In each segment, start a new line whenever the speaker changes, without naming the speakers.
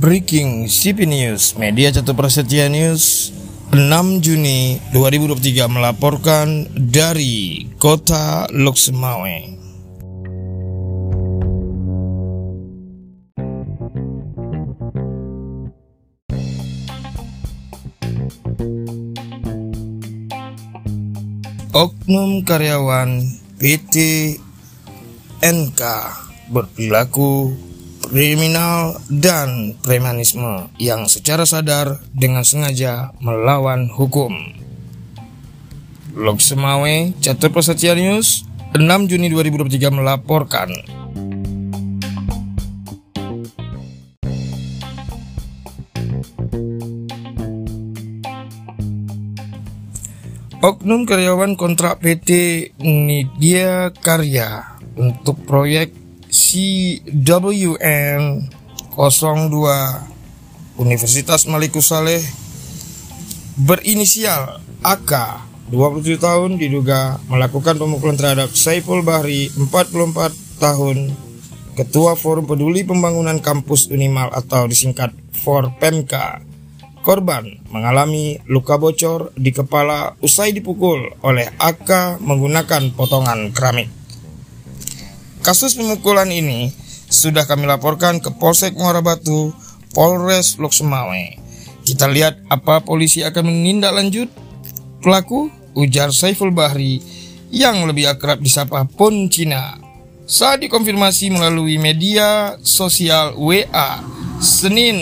Breaking CP News, Media Catur Prasetya News, 6 Juni 2023 melaporkan dari Kota Loksemawe. Oknum karyawan PT NK berperilaku kriminal dan premanisme yang secara sadar dengan sengaja melawan hukum. Lok Semawe, Catur Prasetya News, 6 Juni 2023 melaporkan. Oknum karyawan kontrak PT Nidia Karya untuk proyek CWN 02 Universitas Malikus Saleh berinisial AK 27 tahun diduga melakukan pemukulan terhadap Saiful Bahri 44 tahun Ketua Forum Peduli Pembangunan Kampus Unimal atau disingkat Forpemka Korban mengalami luka bocor di kepala usai dipukul oleh AK menggunakan potongan keramik. Kasus pemukulan ini sudah kami laporkan ke Polsek Muara Batu, Polres Loksemawe. Kita lihat apa polisi akan menindaklanjut pelaku ujar Saiful Bahri yang lebih akrab disapa Pon Cina. Saat dikonfirmasi melalui media sosial WA Senin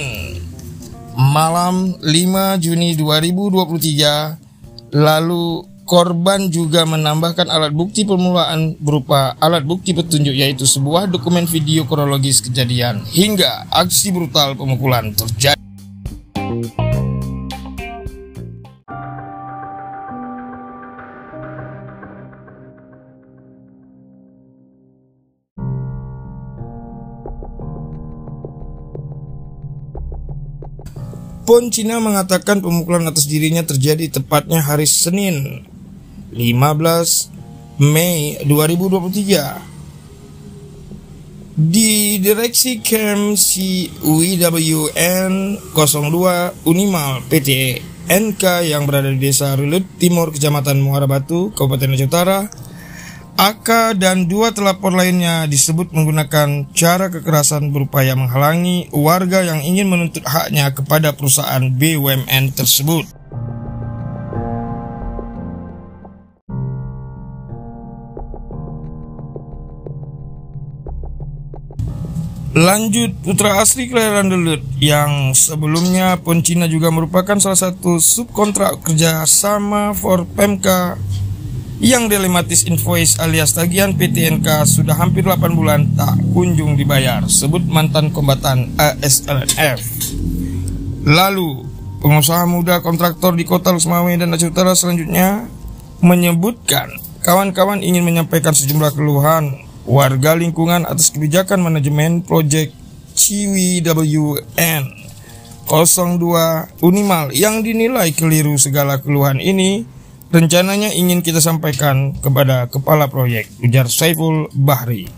malam 5 Juni 2023 lalu Korban juga menambahkan alat bukti permulaan berupa alat bukti petunjuk yaitu sebuah dokumen video kronologis kejadian hingga aksi brutal pemukulan terjadi. Pon Cina mengatakan pemukulan atas dirinya terjadi tepatnya hari Senin 15 Mei 2023 di direksi Camp CUIWN 02 Unimal PT NK yang berada di Desa Rulut Timur Kecamatan Muara Batu, Kabupaten Aceh Utara AK dan dua telapor lainnya disebut menggunakan cara kekerasan berupaya menghalangi warga yang ingin menuntut haknya kepada perusahaan BUMN tersebut. Lanjut, putra asli kelahiran Delut yang sebelumnya Poncina juga merupakan salah satu subkontrak kerjasama for Pemka yang dilematis invoice alias tagihan PTNK sudah hampir 8 bulan tak kunjung dibayar, sebut mantan kombatan ASLNF. Lalu, pengusaha muda kontraktor di kota Lusmawe dan Aceh Utara selanjutnya menyebutkan kawan-kawan ingin menyampaikan sejumlah keluhan warga lingkungan atas kebijakan manajemen proyek Ciwi WN 02 Unimal yang dinilai keliru segala keluhan ini rencananya ingin kita sampaikan kepada kepala proyek ujar Saiful Bahri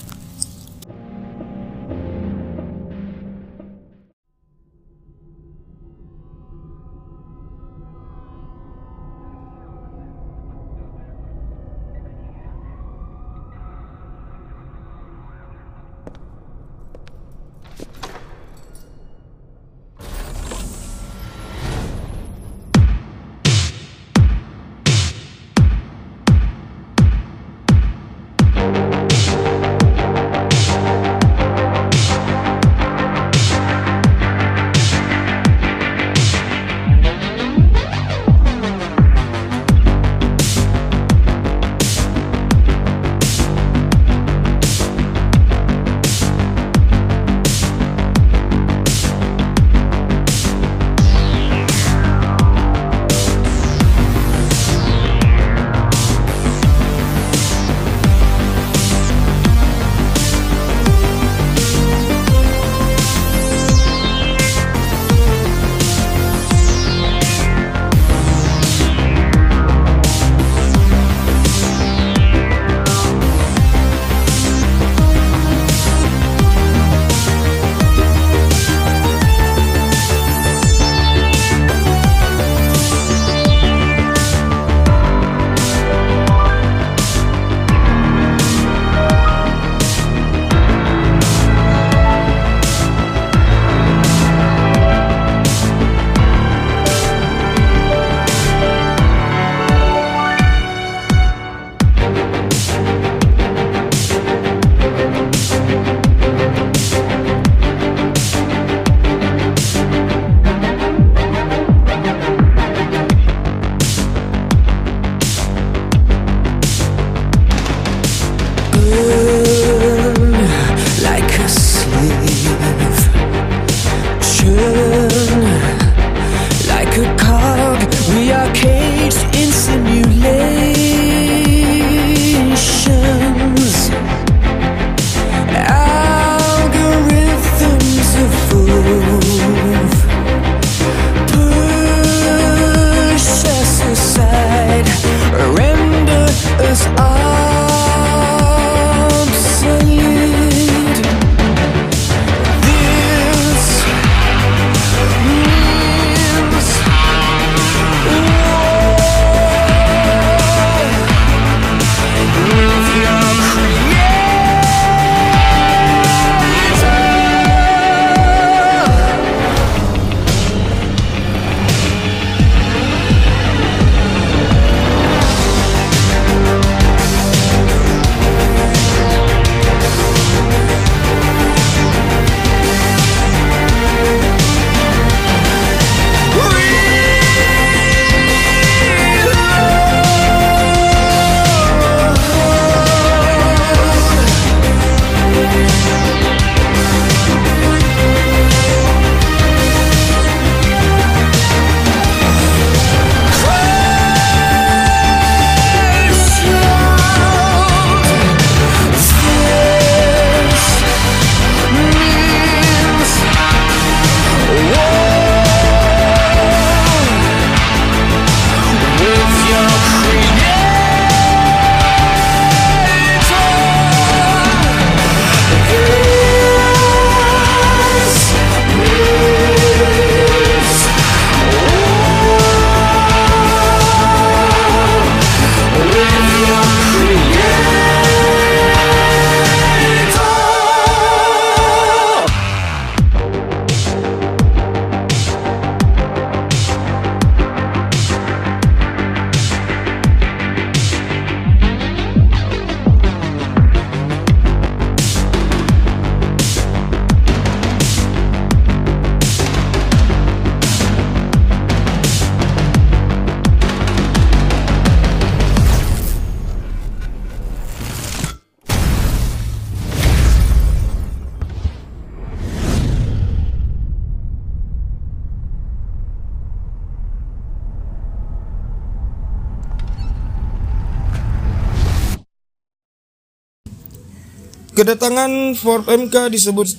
Kedatangan Ford MK disebut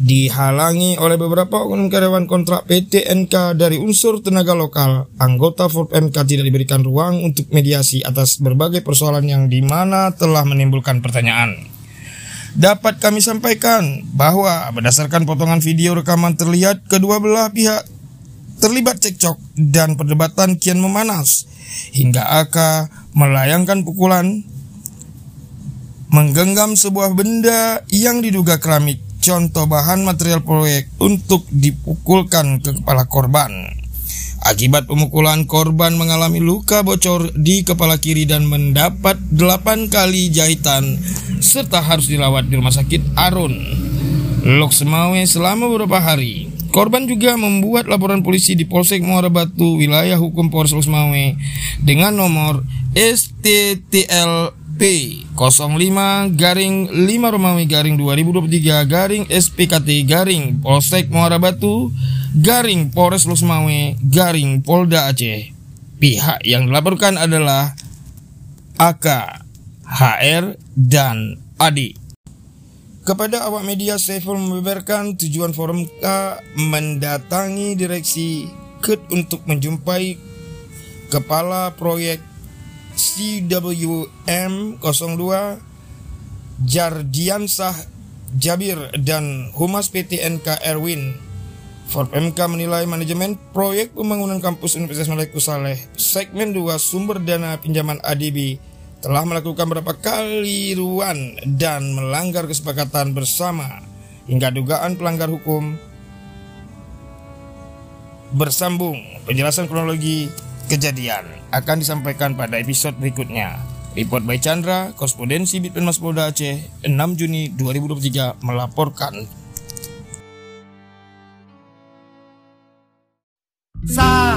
dihalangi oleh beberapa oknum karyawan kontrak PT NK dari unsur tenaga lokal. Anggota Ford MK tidak diberikan ruang untuk mediasi atas berbagai persoalan yang di mana telah menimbulkan pertanyaan. Dapat kami sampaikan bahwa berdasarkan potongan video rekaman terlihat kedua belah pihak terlibat cekcok dan perdebatan kian memanas hingga AK melayangkan pukulan menggenggam sebuah benda yang diduga keramik contoh bahan material proyek untuk dipukulkan ke kepala korban. Akibat pemukulan, korban mengalami luka bocor di kepala kiri dan mendapat 8 kali jahitan serta harus dirawat di rumah sakit Arun. Lok Semawe selama beberapa hari. Korban juga membuat laporan polisi di Polsek Muara Batu, wilayah hukum Polres Semawe dengan nomor STTL P 05 garing 5 Romawi garing 2023 garing SPKT garing Polsek Muara Batu garing Polres Lusmawe garing Polda Aceh. Pihak yang dilaporkan adalah AK, HR, dan Adi. Kepada awak media, Saiful membeberkan tujuan forum K mendatangi direksi KUT untuk menjumpai kepala proyek CWM 02 Jardiansah Jabir dan Humas PT NK Erwin. MK menilai manajemen proyek pembangunan kampus Universitas Melayu Saleh segmen 2 sumber dana pinjaman ADB telah melakukan beberapa kali ruan dan melanggar kesepakatan bersama hingga dugaan pelanggar hukum. Bersambung penjelasan kronologi kejadian akan disampaikan pada episode berikutnya. Report by Chandra, korespondensi Bitpen Mas Polda Aceh, 6 Juni 2023 melaporkan.
Sa,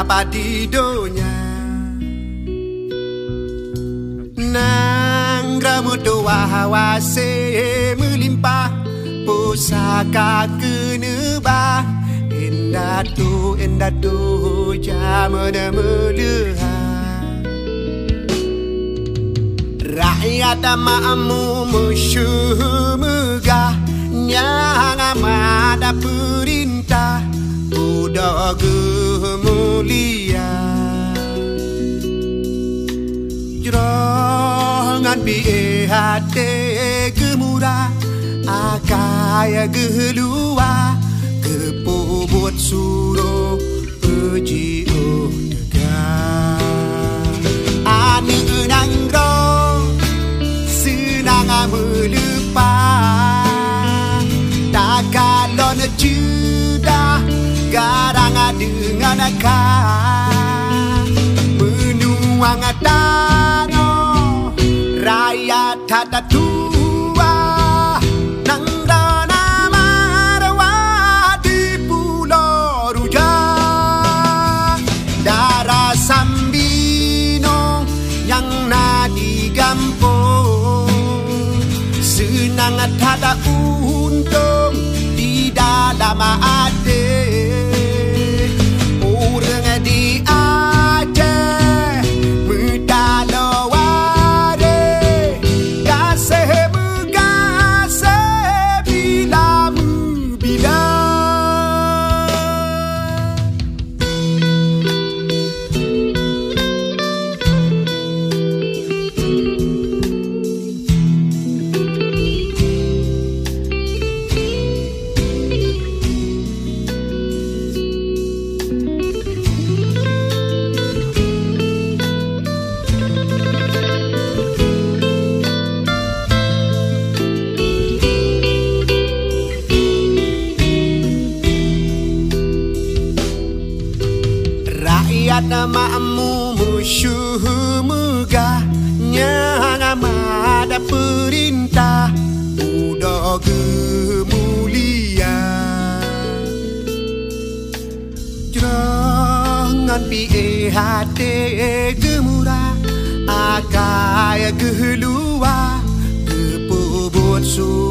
Lakap di dunia Nanggro mutua hawase melimpah Pusaka kenebah Indah tu, indah tu Jamana melihat Rakyat makmu musuh megah Yang amat perintah Ragu mulia Jangan bi hati gemura Akai gelua Kepobot suro Peji oh dekat Ani enang ro Senang melupa Takalon judah judah Garang dengan kah Menuang tanah Raya tak tua. Nang dana marwah di pulau rujak Darah sambino yang nadi gampung. Senang tak untung di dalam kemuliaan. Jangan PAHT gemura Akaya keluar Kepubut suara.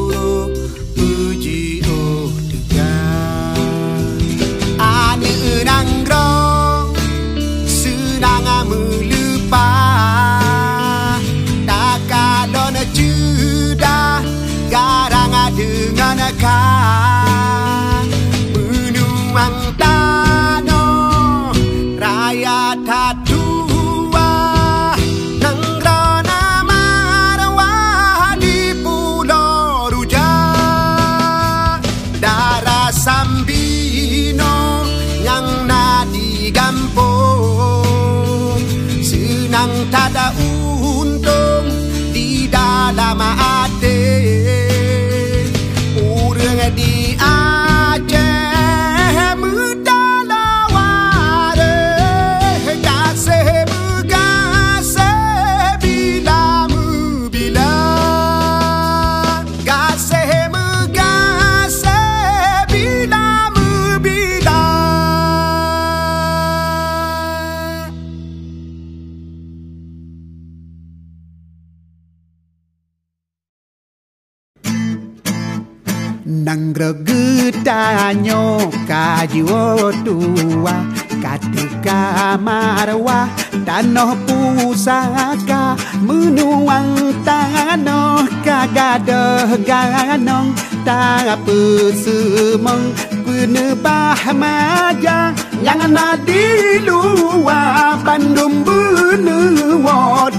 Nangrogita nyoka jiwotua katika marwa tano pusaka menuang tano kagado ganong tapu sumong kuno bahmaja yang nadi luwa bandum bunu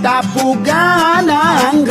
tapu ganang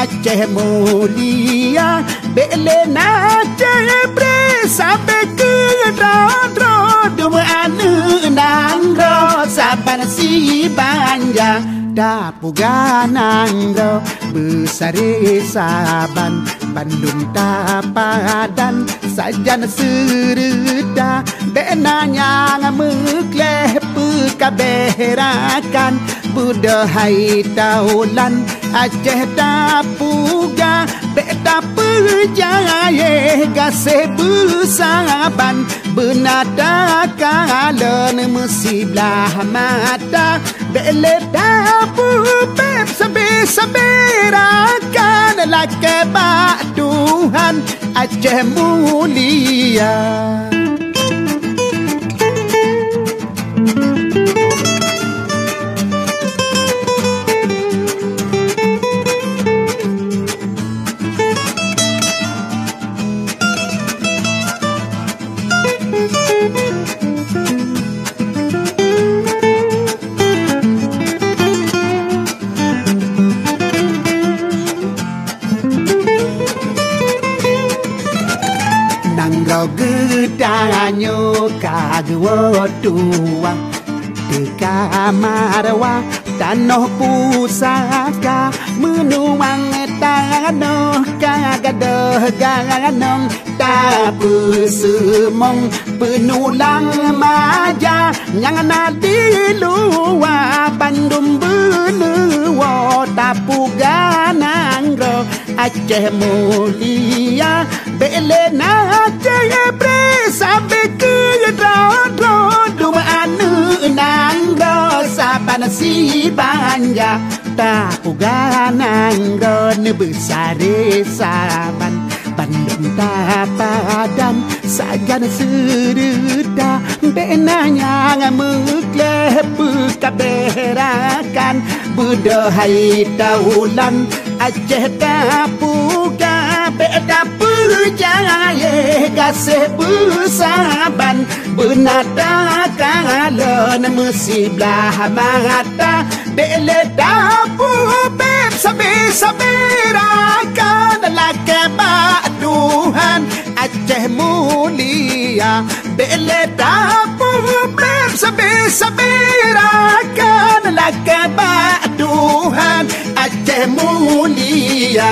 aceh mulia Bele na cebre Sampai ke rodro Dua anu nangro Saban si banja Tapu ganangro Besare saban Bandung tapadan Sajan sereda Benanya mengleh Pekaberakan Budahai taulan Aceh tapuga Beta perjaya Gasih besaban Benada kalen Mesiblah mata? Bele tapu Beb sabir-sabirakan Lake bak Tuhan. Aceh mulia kagwo tua Teka marwa tanoh pusaka Menuang tanoh kagadah ganong Tapu semong penulang maja Yang nadi luar Bandung benua Tapu ganangro Aceh mulia Bele na Aceh Sampai Saban si banja Tapu ganangro Nebesare saban Bandung tapadan Sajan sereda benanya ngamukle puka berakan budo hai taulan aceh tapuka beta perjaya kasih pusaban benada kalon mesti belah mata bela tapu beb sabi sabi rakan lakabak Tuhan. जहमूलिया बेलेटा पुहबेब सबे सबेरा कान लगे बादूहन अजहमूलिया।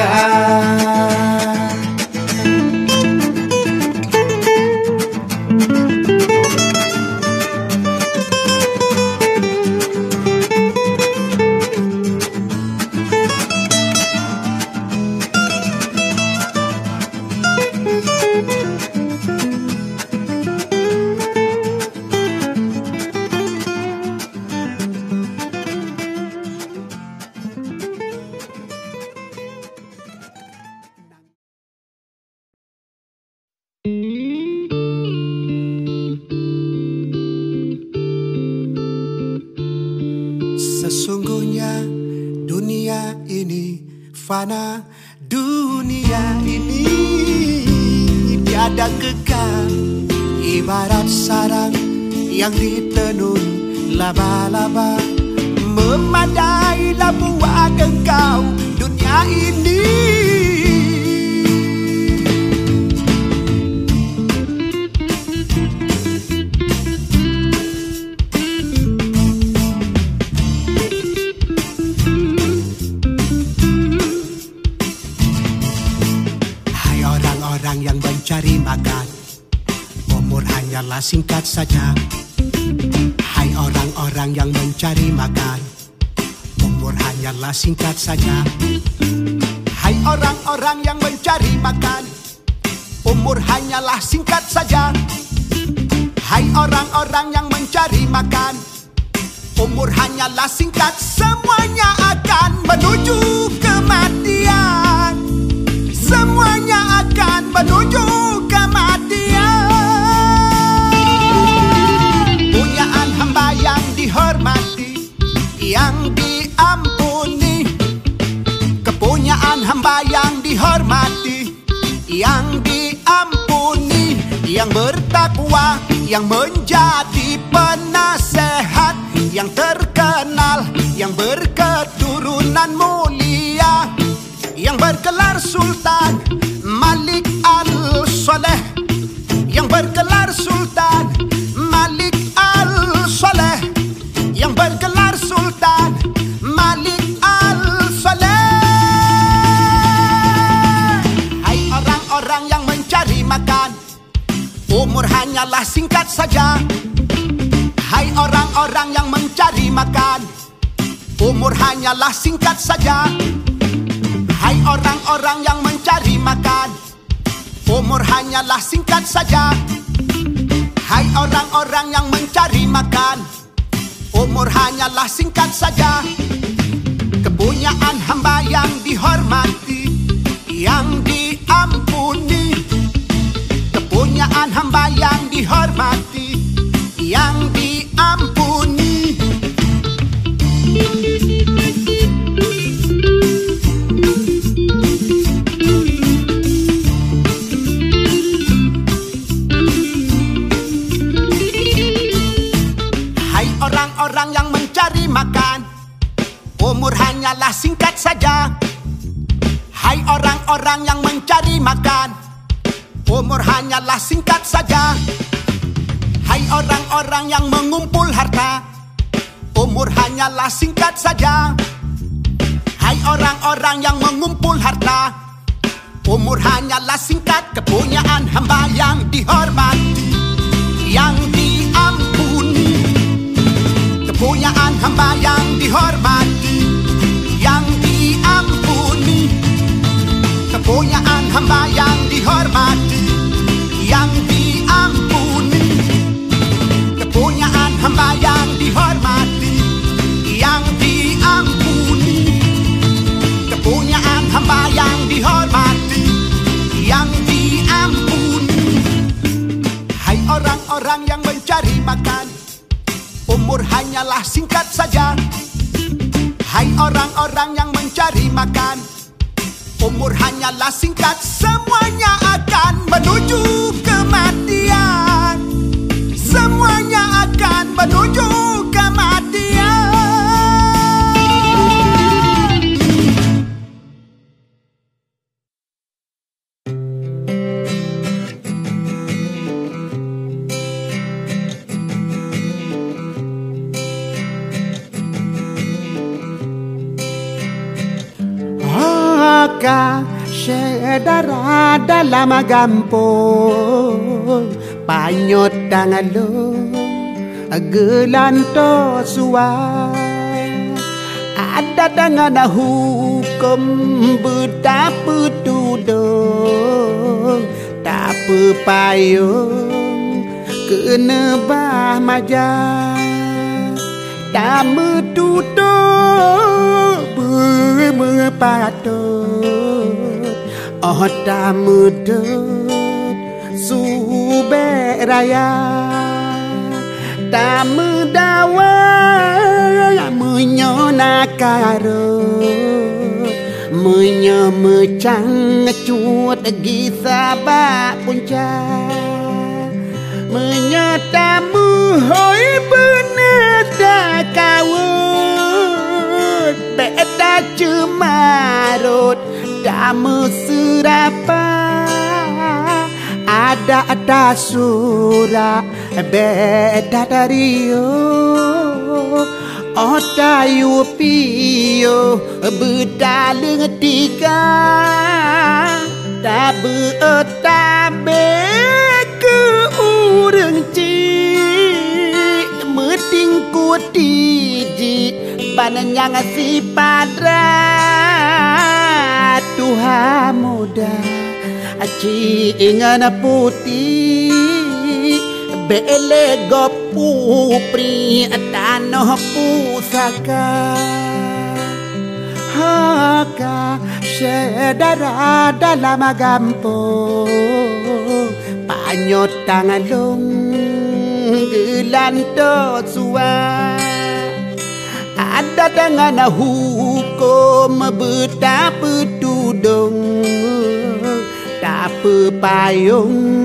Mulia Dunia ini fana Dunia ini. Tiada kekal Ibarat sarang yang ditenun laba-laba. Memadailah buat engkau dunia ini singkat saja Hai orang-orang yang mencari makan. Umur hanyalah singkat saja. Hai orang-orang yang mencari makan. Umur hanyalah singkat saja. Hai orang-orang yang mencari makan. Umur hanyalah singkat Semuanya akan menuju kematian. Semuanya akan menuju kematian dihormati Yang diampuni Yang bertakwa Yang menjadi penasehat Yang terkenal Yang berketurunan mulia Yang bergelar Sultan Malik Al-Soleh Yang bergelar Sultan hanyalah singkat saja. Hai orang-orang yang mencari makan Umur hanyalah singkat saja. Hai orang-orang yang mencari makan Umur hanyalah singkat saja. Hai orang-orang yang mencari makan Umur hanyalah singkat saja. Kepunyaan hamba yang dihormati Yang diampuni Kepunyaan hamba yang dihormati Yang diampuni. Hai orang-orang yang mencari makan Umur hanyalah singkat saja. Hai orang-orang yang mencari makan Umur hanyalah singkat saja. Hai orang-orang yang mengumpul harta Umur hanyalah singkat saja. Hai orang-orang yang mengumpul harta Umur hanyalah singkat. Kepunyaan hamba yang dihormati Yang diampuni. Kepunyaan hamba yang dihormati Kepunyaan hamba yang dihormati Yang diampuni. Kepunyaan hamba yang dihormati Yang diampuni. Kepunyaan hamba yang dihormati Yang diampuni. Hai orang-orang yang mencari makan Umur hanyalah singkat saja. Hai orang-orang yang mencari makan Umur hanyalah singkat Semuanya akan menuju kematian. Semuanya akan menuju dara dalam gampo Panyot tangan lo Gelanto suai. Ada tangan hukum Betapa tuduh Tapi payung Kena bah majah Tak metuduh Bermepatuh Ọ̀dà mùdó dù bè raya Ta mù đà wá mù nhỏ nà cà rô Mù nhỏ mù trăng chuột ghi xa ba cha. Mù nhỏ ta mù hối bư nè ta cà ta chư mà damu serapa? Ada ada surah beda dari Otayu piyo bedaleng tiga Tabe otabe ke ureng ci Meting kutiji Bananyang si padra Tuhan muda Aci ingan putih Bele gopu pri tanoh pusaka. Haka sedara dalam gampo Panyot tangan long gelanto sua Ada dengan hukum betapa tudung Tak payung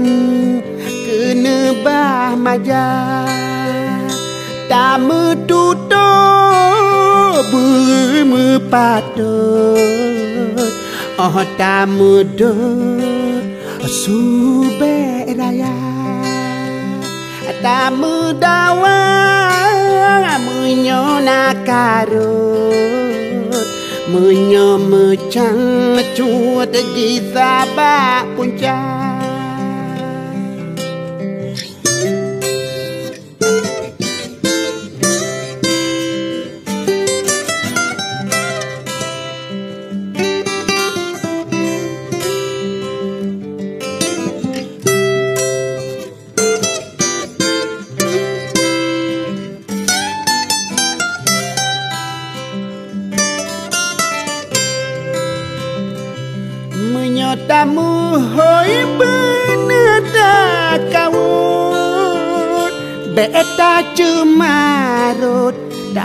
nebah maja. Tamu tutup berme patut. Oh tamu do sube raya. Tamu dawa carut Menyo mecang cuat di sabak puncak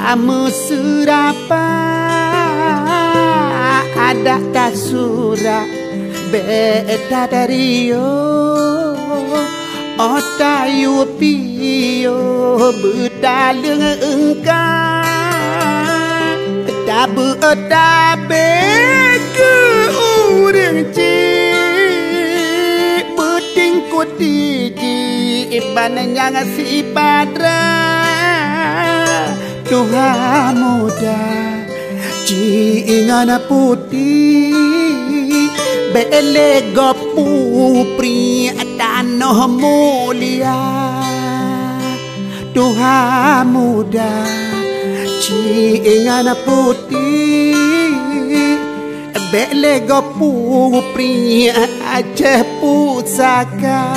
tamu surapa ada tasura beta dari yo? Otayu piyo betaleng engkau tabu otabe ke urang cik Puting kutiji Iban yang si padra Tuhan muda Cingan putih Bele gopu pri Tanoh mulia. Tuhan muda Cingan putih bele gopu pri Aceh pusaka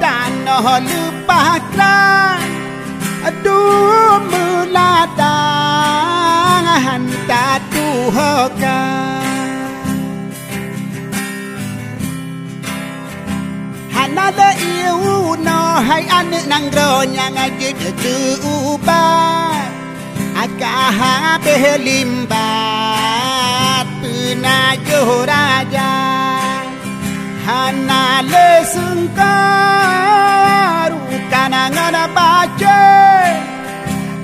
dan lepah keran Aduh meladang hantar tuhakan Hanada iu no hai anak nang ronya ngaji tuubat Akah raja Hana le sengkaru kanangan baca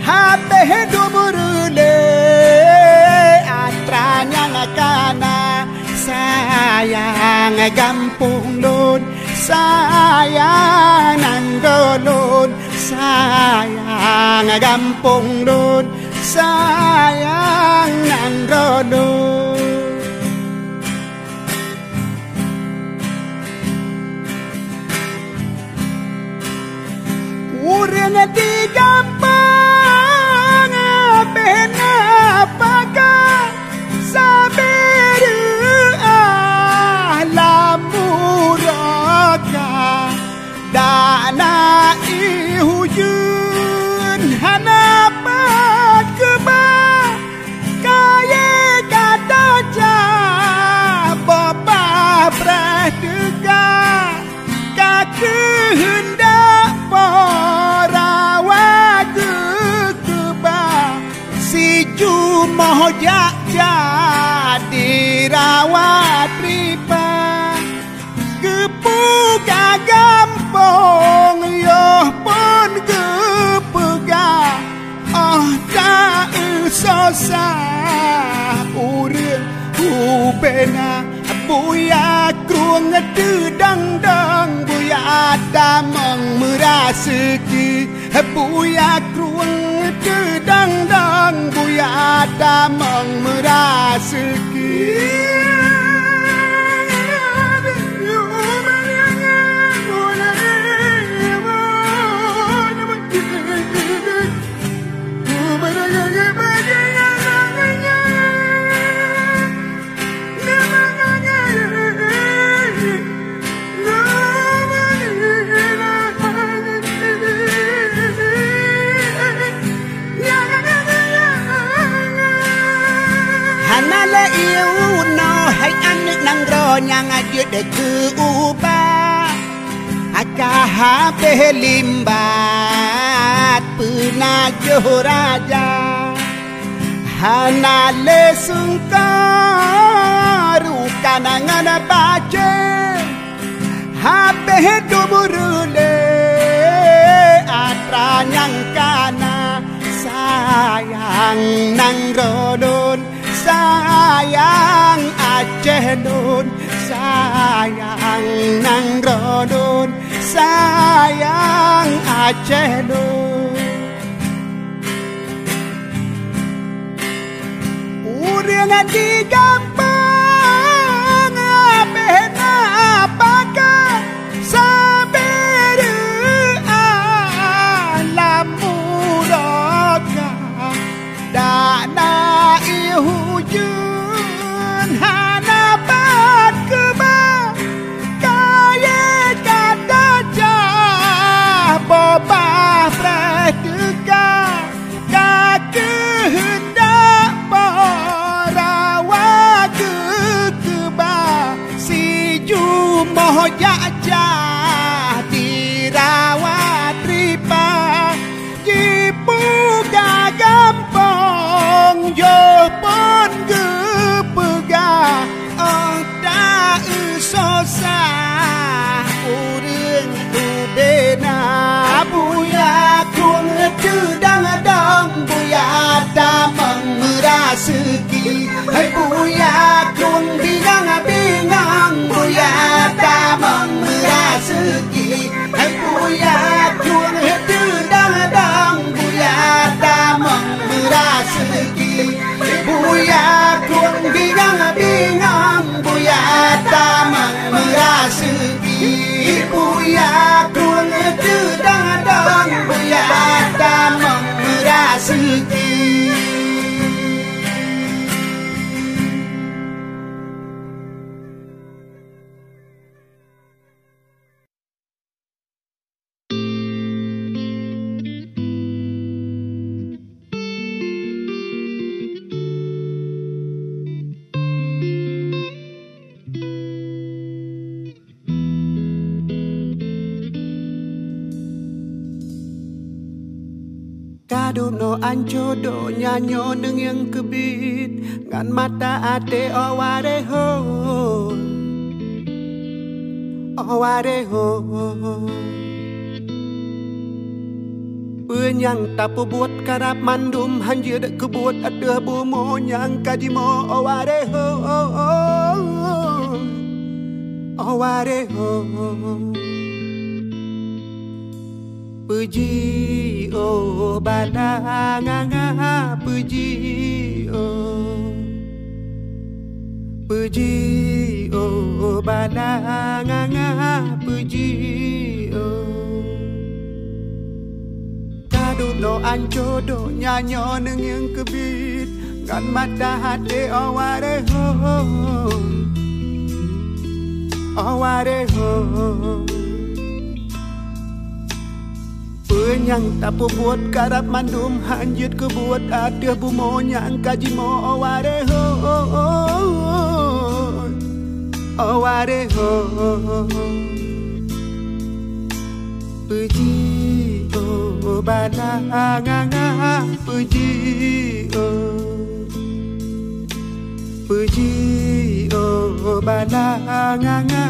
Habe dumurule atranya ngakana sayang gampung lun sayang nanggolun sayang gampung lun sayang nanggolun Hanya tiga Dana i hujung ojak jadi rawat ripa Gepu kagampong yo pun gepega Oh tak usah urin kubena Buya kruang dedang dang Buya ada mengmerasuki Buya kruang cứ đắng đắng bụi à ta mong mưa đã sự kia. lẽ yêu nó hãy ăn nước năng rò nhang ai chưa để cứ u ba. Aka ha pe limbat puna jo raja hana le sungkaru kanangana pache ha pe dumurule atra nyangkana sayang nang rodon sayang Aceh nun sayang Nangrodun sayang Aceh nun Urang di gampang ya gajah dirawat ripa dibuka gampang yo pon gepega oh tak usosa urung tubena buya kung ngecu dang dong buya tak mengerasuk Hãy buya à, chung đi ra ngà bi ngang. Buya à, ta mong ra sư kỳ. Hãy buya à, chung hết tư đang. Đang buya ta mong ra sư kỳ. Buya chung đi ra ngà bi ngang. Buya ta mong ra sư kỳ. Buya chung hết tư đang. Đang buya ta mong ra sư kỳ. Anjo do nyanyo neng yang kebit. Ngan mata ate aware ho. Aware ho. Penyang tak buat karap mandum hanya dek kebut ada bumo yang kaji mo aware ho. Aware ho puji oh, o bala nga nga, puji o puji oh, o bala nga nga, puji o ta du lo an cho do nya nyo nang yang kebit ngan mata hati aware ho. Aware ho. nyang tapo buat karap mandum hanjut ke buat ada bu mo nyang kaji mo aware ho aware ho puji o bana nga nga puji o puji o bana nga nga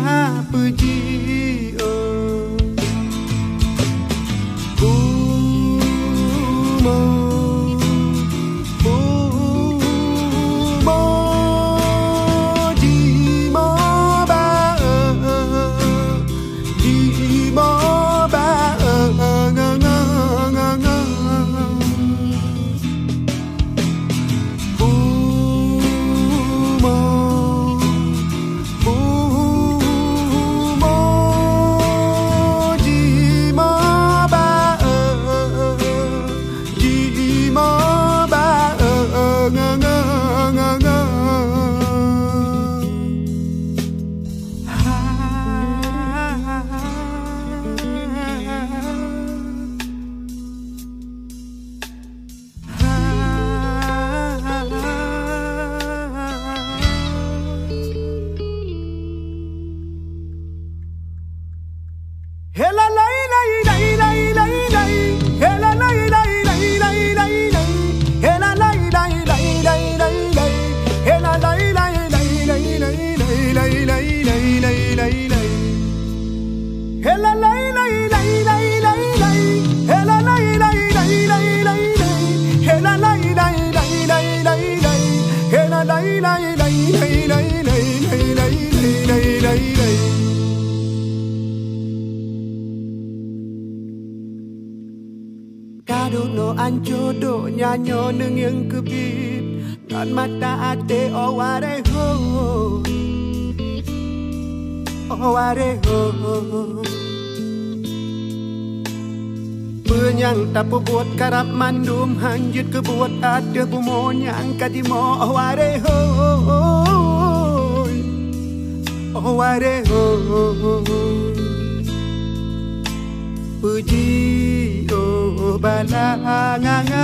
nyanyo nung yung kubit Non mata ate o ware ho O ware ho Bữa nhang ta bố bột cà rạp man đùm hàng dứt cứ bột át đưa bố mô nhang cà đi mô O ware ho O ware ho Puji oh bala nganga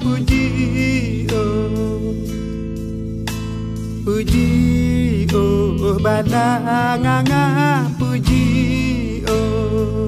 puji oh Puji oh bala nganga puji oh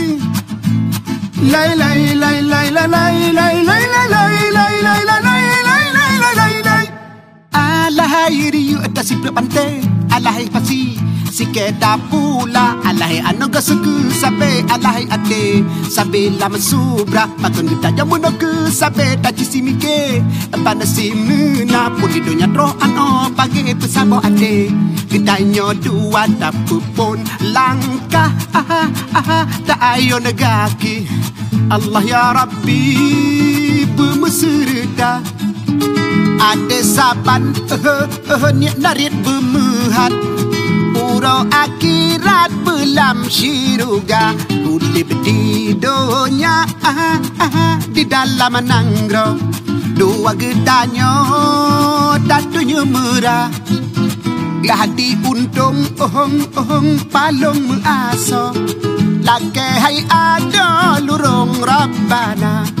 Alla hairi yu atasiplo pante Alahai pasi si keda pula. Alahai anu gasuku sabe Alahai ade. Sabe lama subra Patun kita jamu noku sabe tachi simike Pana simuna pun dunia tro ano pagi pesabo ade. Kita nyo dua tapi pun langkah. Aha, aha, Tak ayo negaki. Allah ya Rabbi bermeserta. Ada saban uh, uh, niat narit bemuhat Urau akhirat belam syiruga Kulip di dunia uh, uh, Di dalam nanggro Dua gedanyo Datunya merah. Gadi untung ohong ohong palung measo Lake hai ada lurung rabbana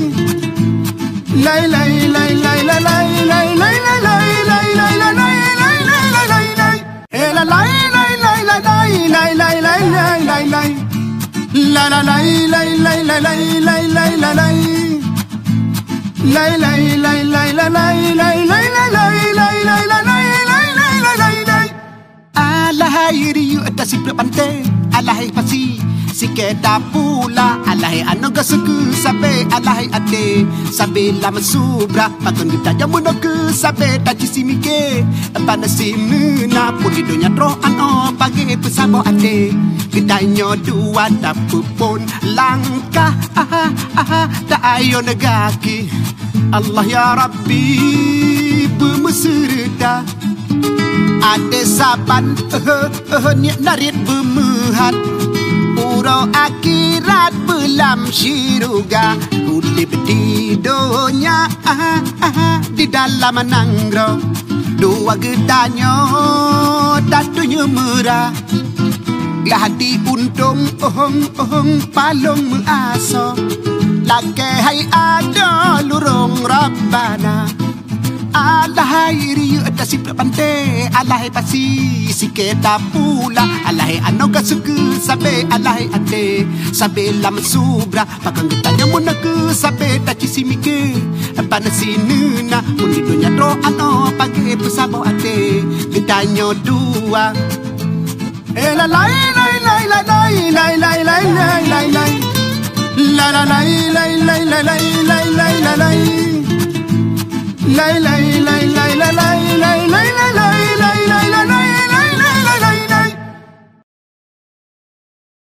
lay lay lay lay lay lay lay lay lay lay lay lay lay lay lay lay lay lay Eh la lay lay lay lay lay lay lay lay lay lay lay La la lay lay lay lay lay lay lay lay lay Lay lay lay lay lay lay lay lay lay lay lay lay lay lay lay lay lay lay lay Alahai riu ada si pante Alahai pasi si si keda pula alahe ano suku sabe alahe ate sabe la masubra patun kita jamu no ke sabe ta cisimi ke pana simu na puni dunya tro ano pagi pesabo ate kita nyo dua tapu pun aha tak ayo negaki. Allah ya Rabbi bermeserta ada saban, eh, eh, eh, narit bermuhat. Urau akhirat belam syiruga Kulip di dunia uh, uh, Di dalam nanggro Dua gedanyo Datunya merah. Gadi untung ohong ohong palung measo Lake hai ada lurung rabbana Alahay riyuta si pro pante ala Alahay pasi si keta pula Alahay ano kasuku sabe ala alahay ate Sabe lam subra Pagkangitanya mo naku sabe tachisimike Panasinuna Munito nya tro ano Pagkito sabo ate Gitanyo dua Ela la lay lay lay lay lay lay lay lay lay lay La la lay lay lay lay lay lay lay lay 来来来来来来来来。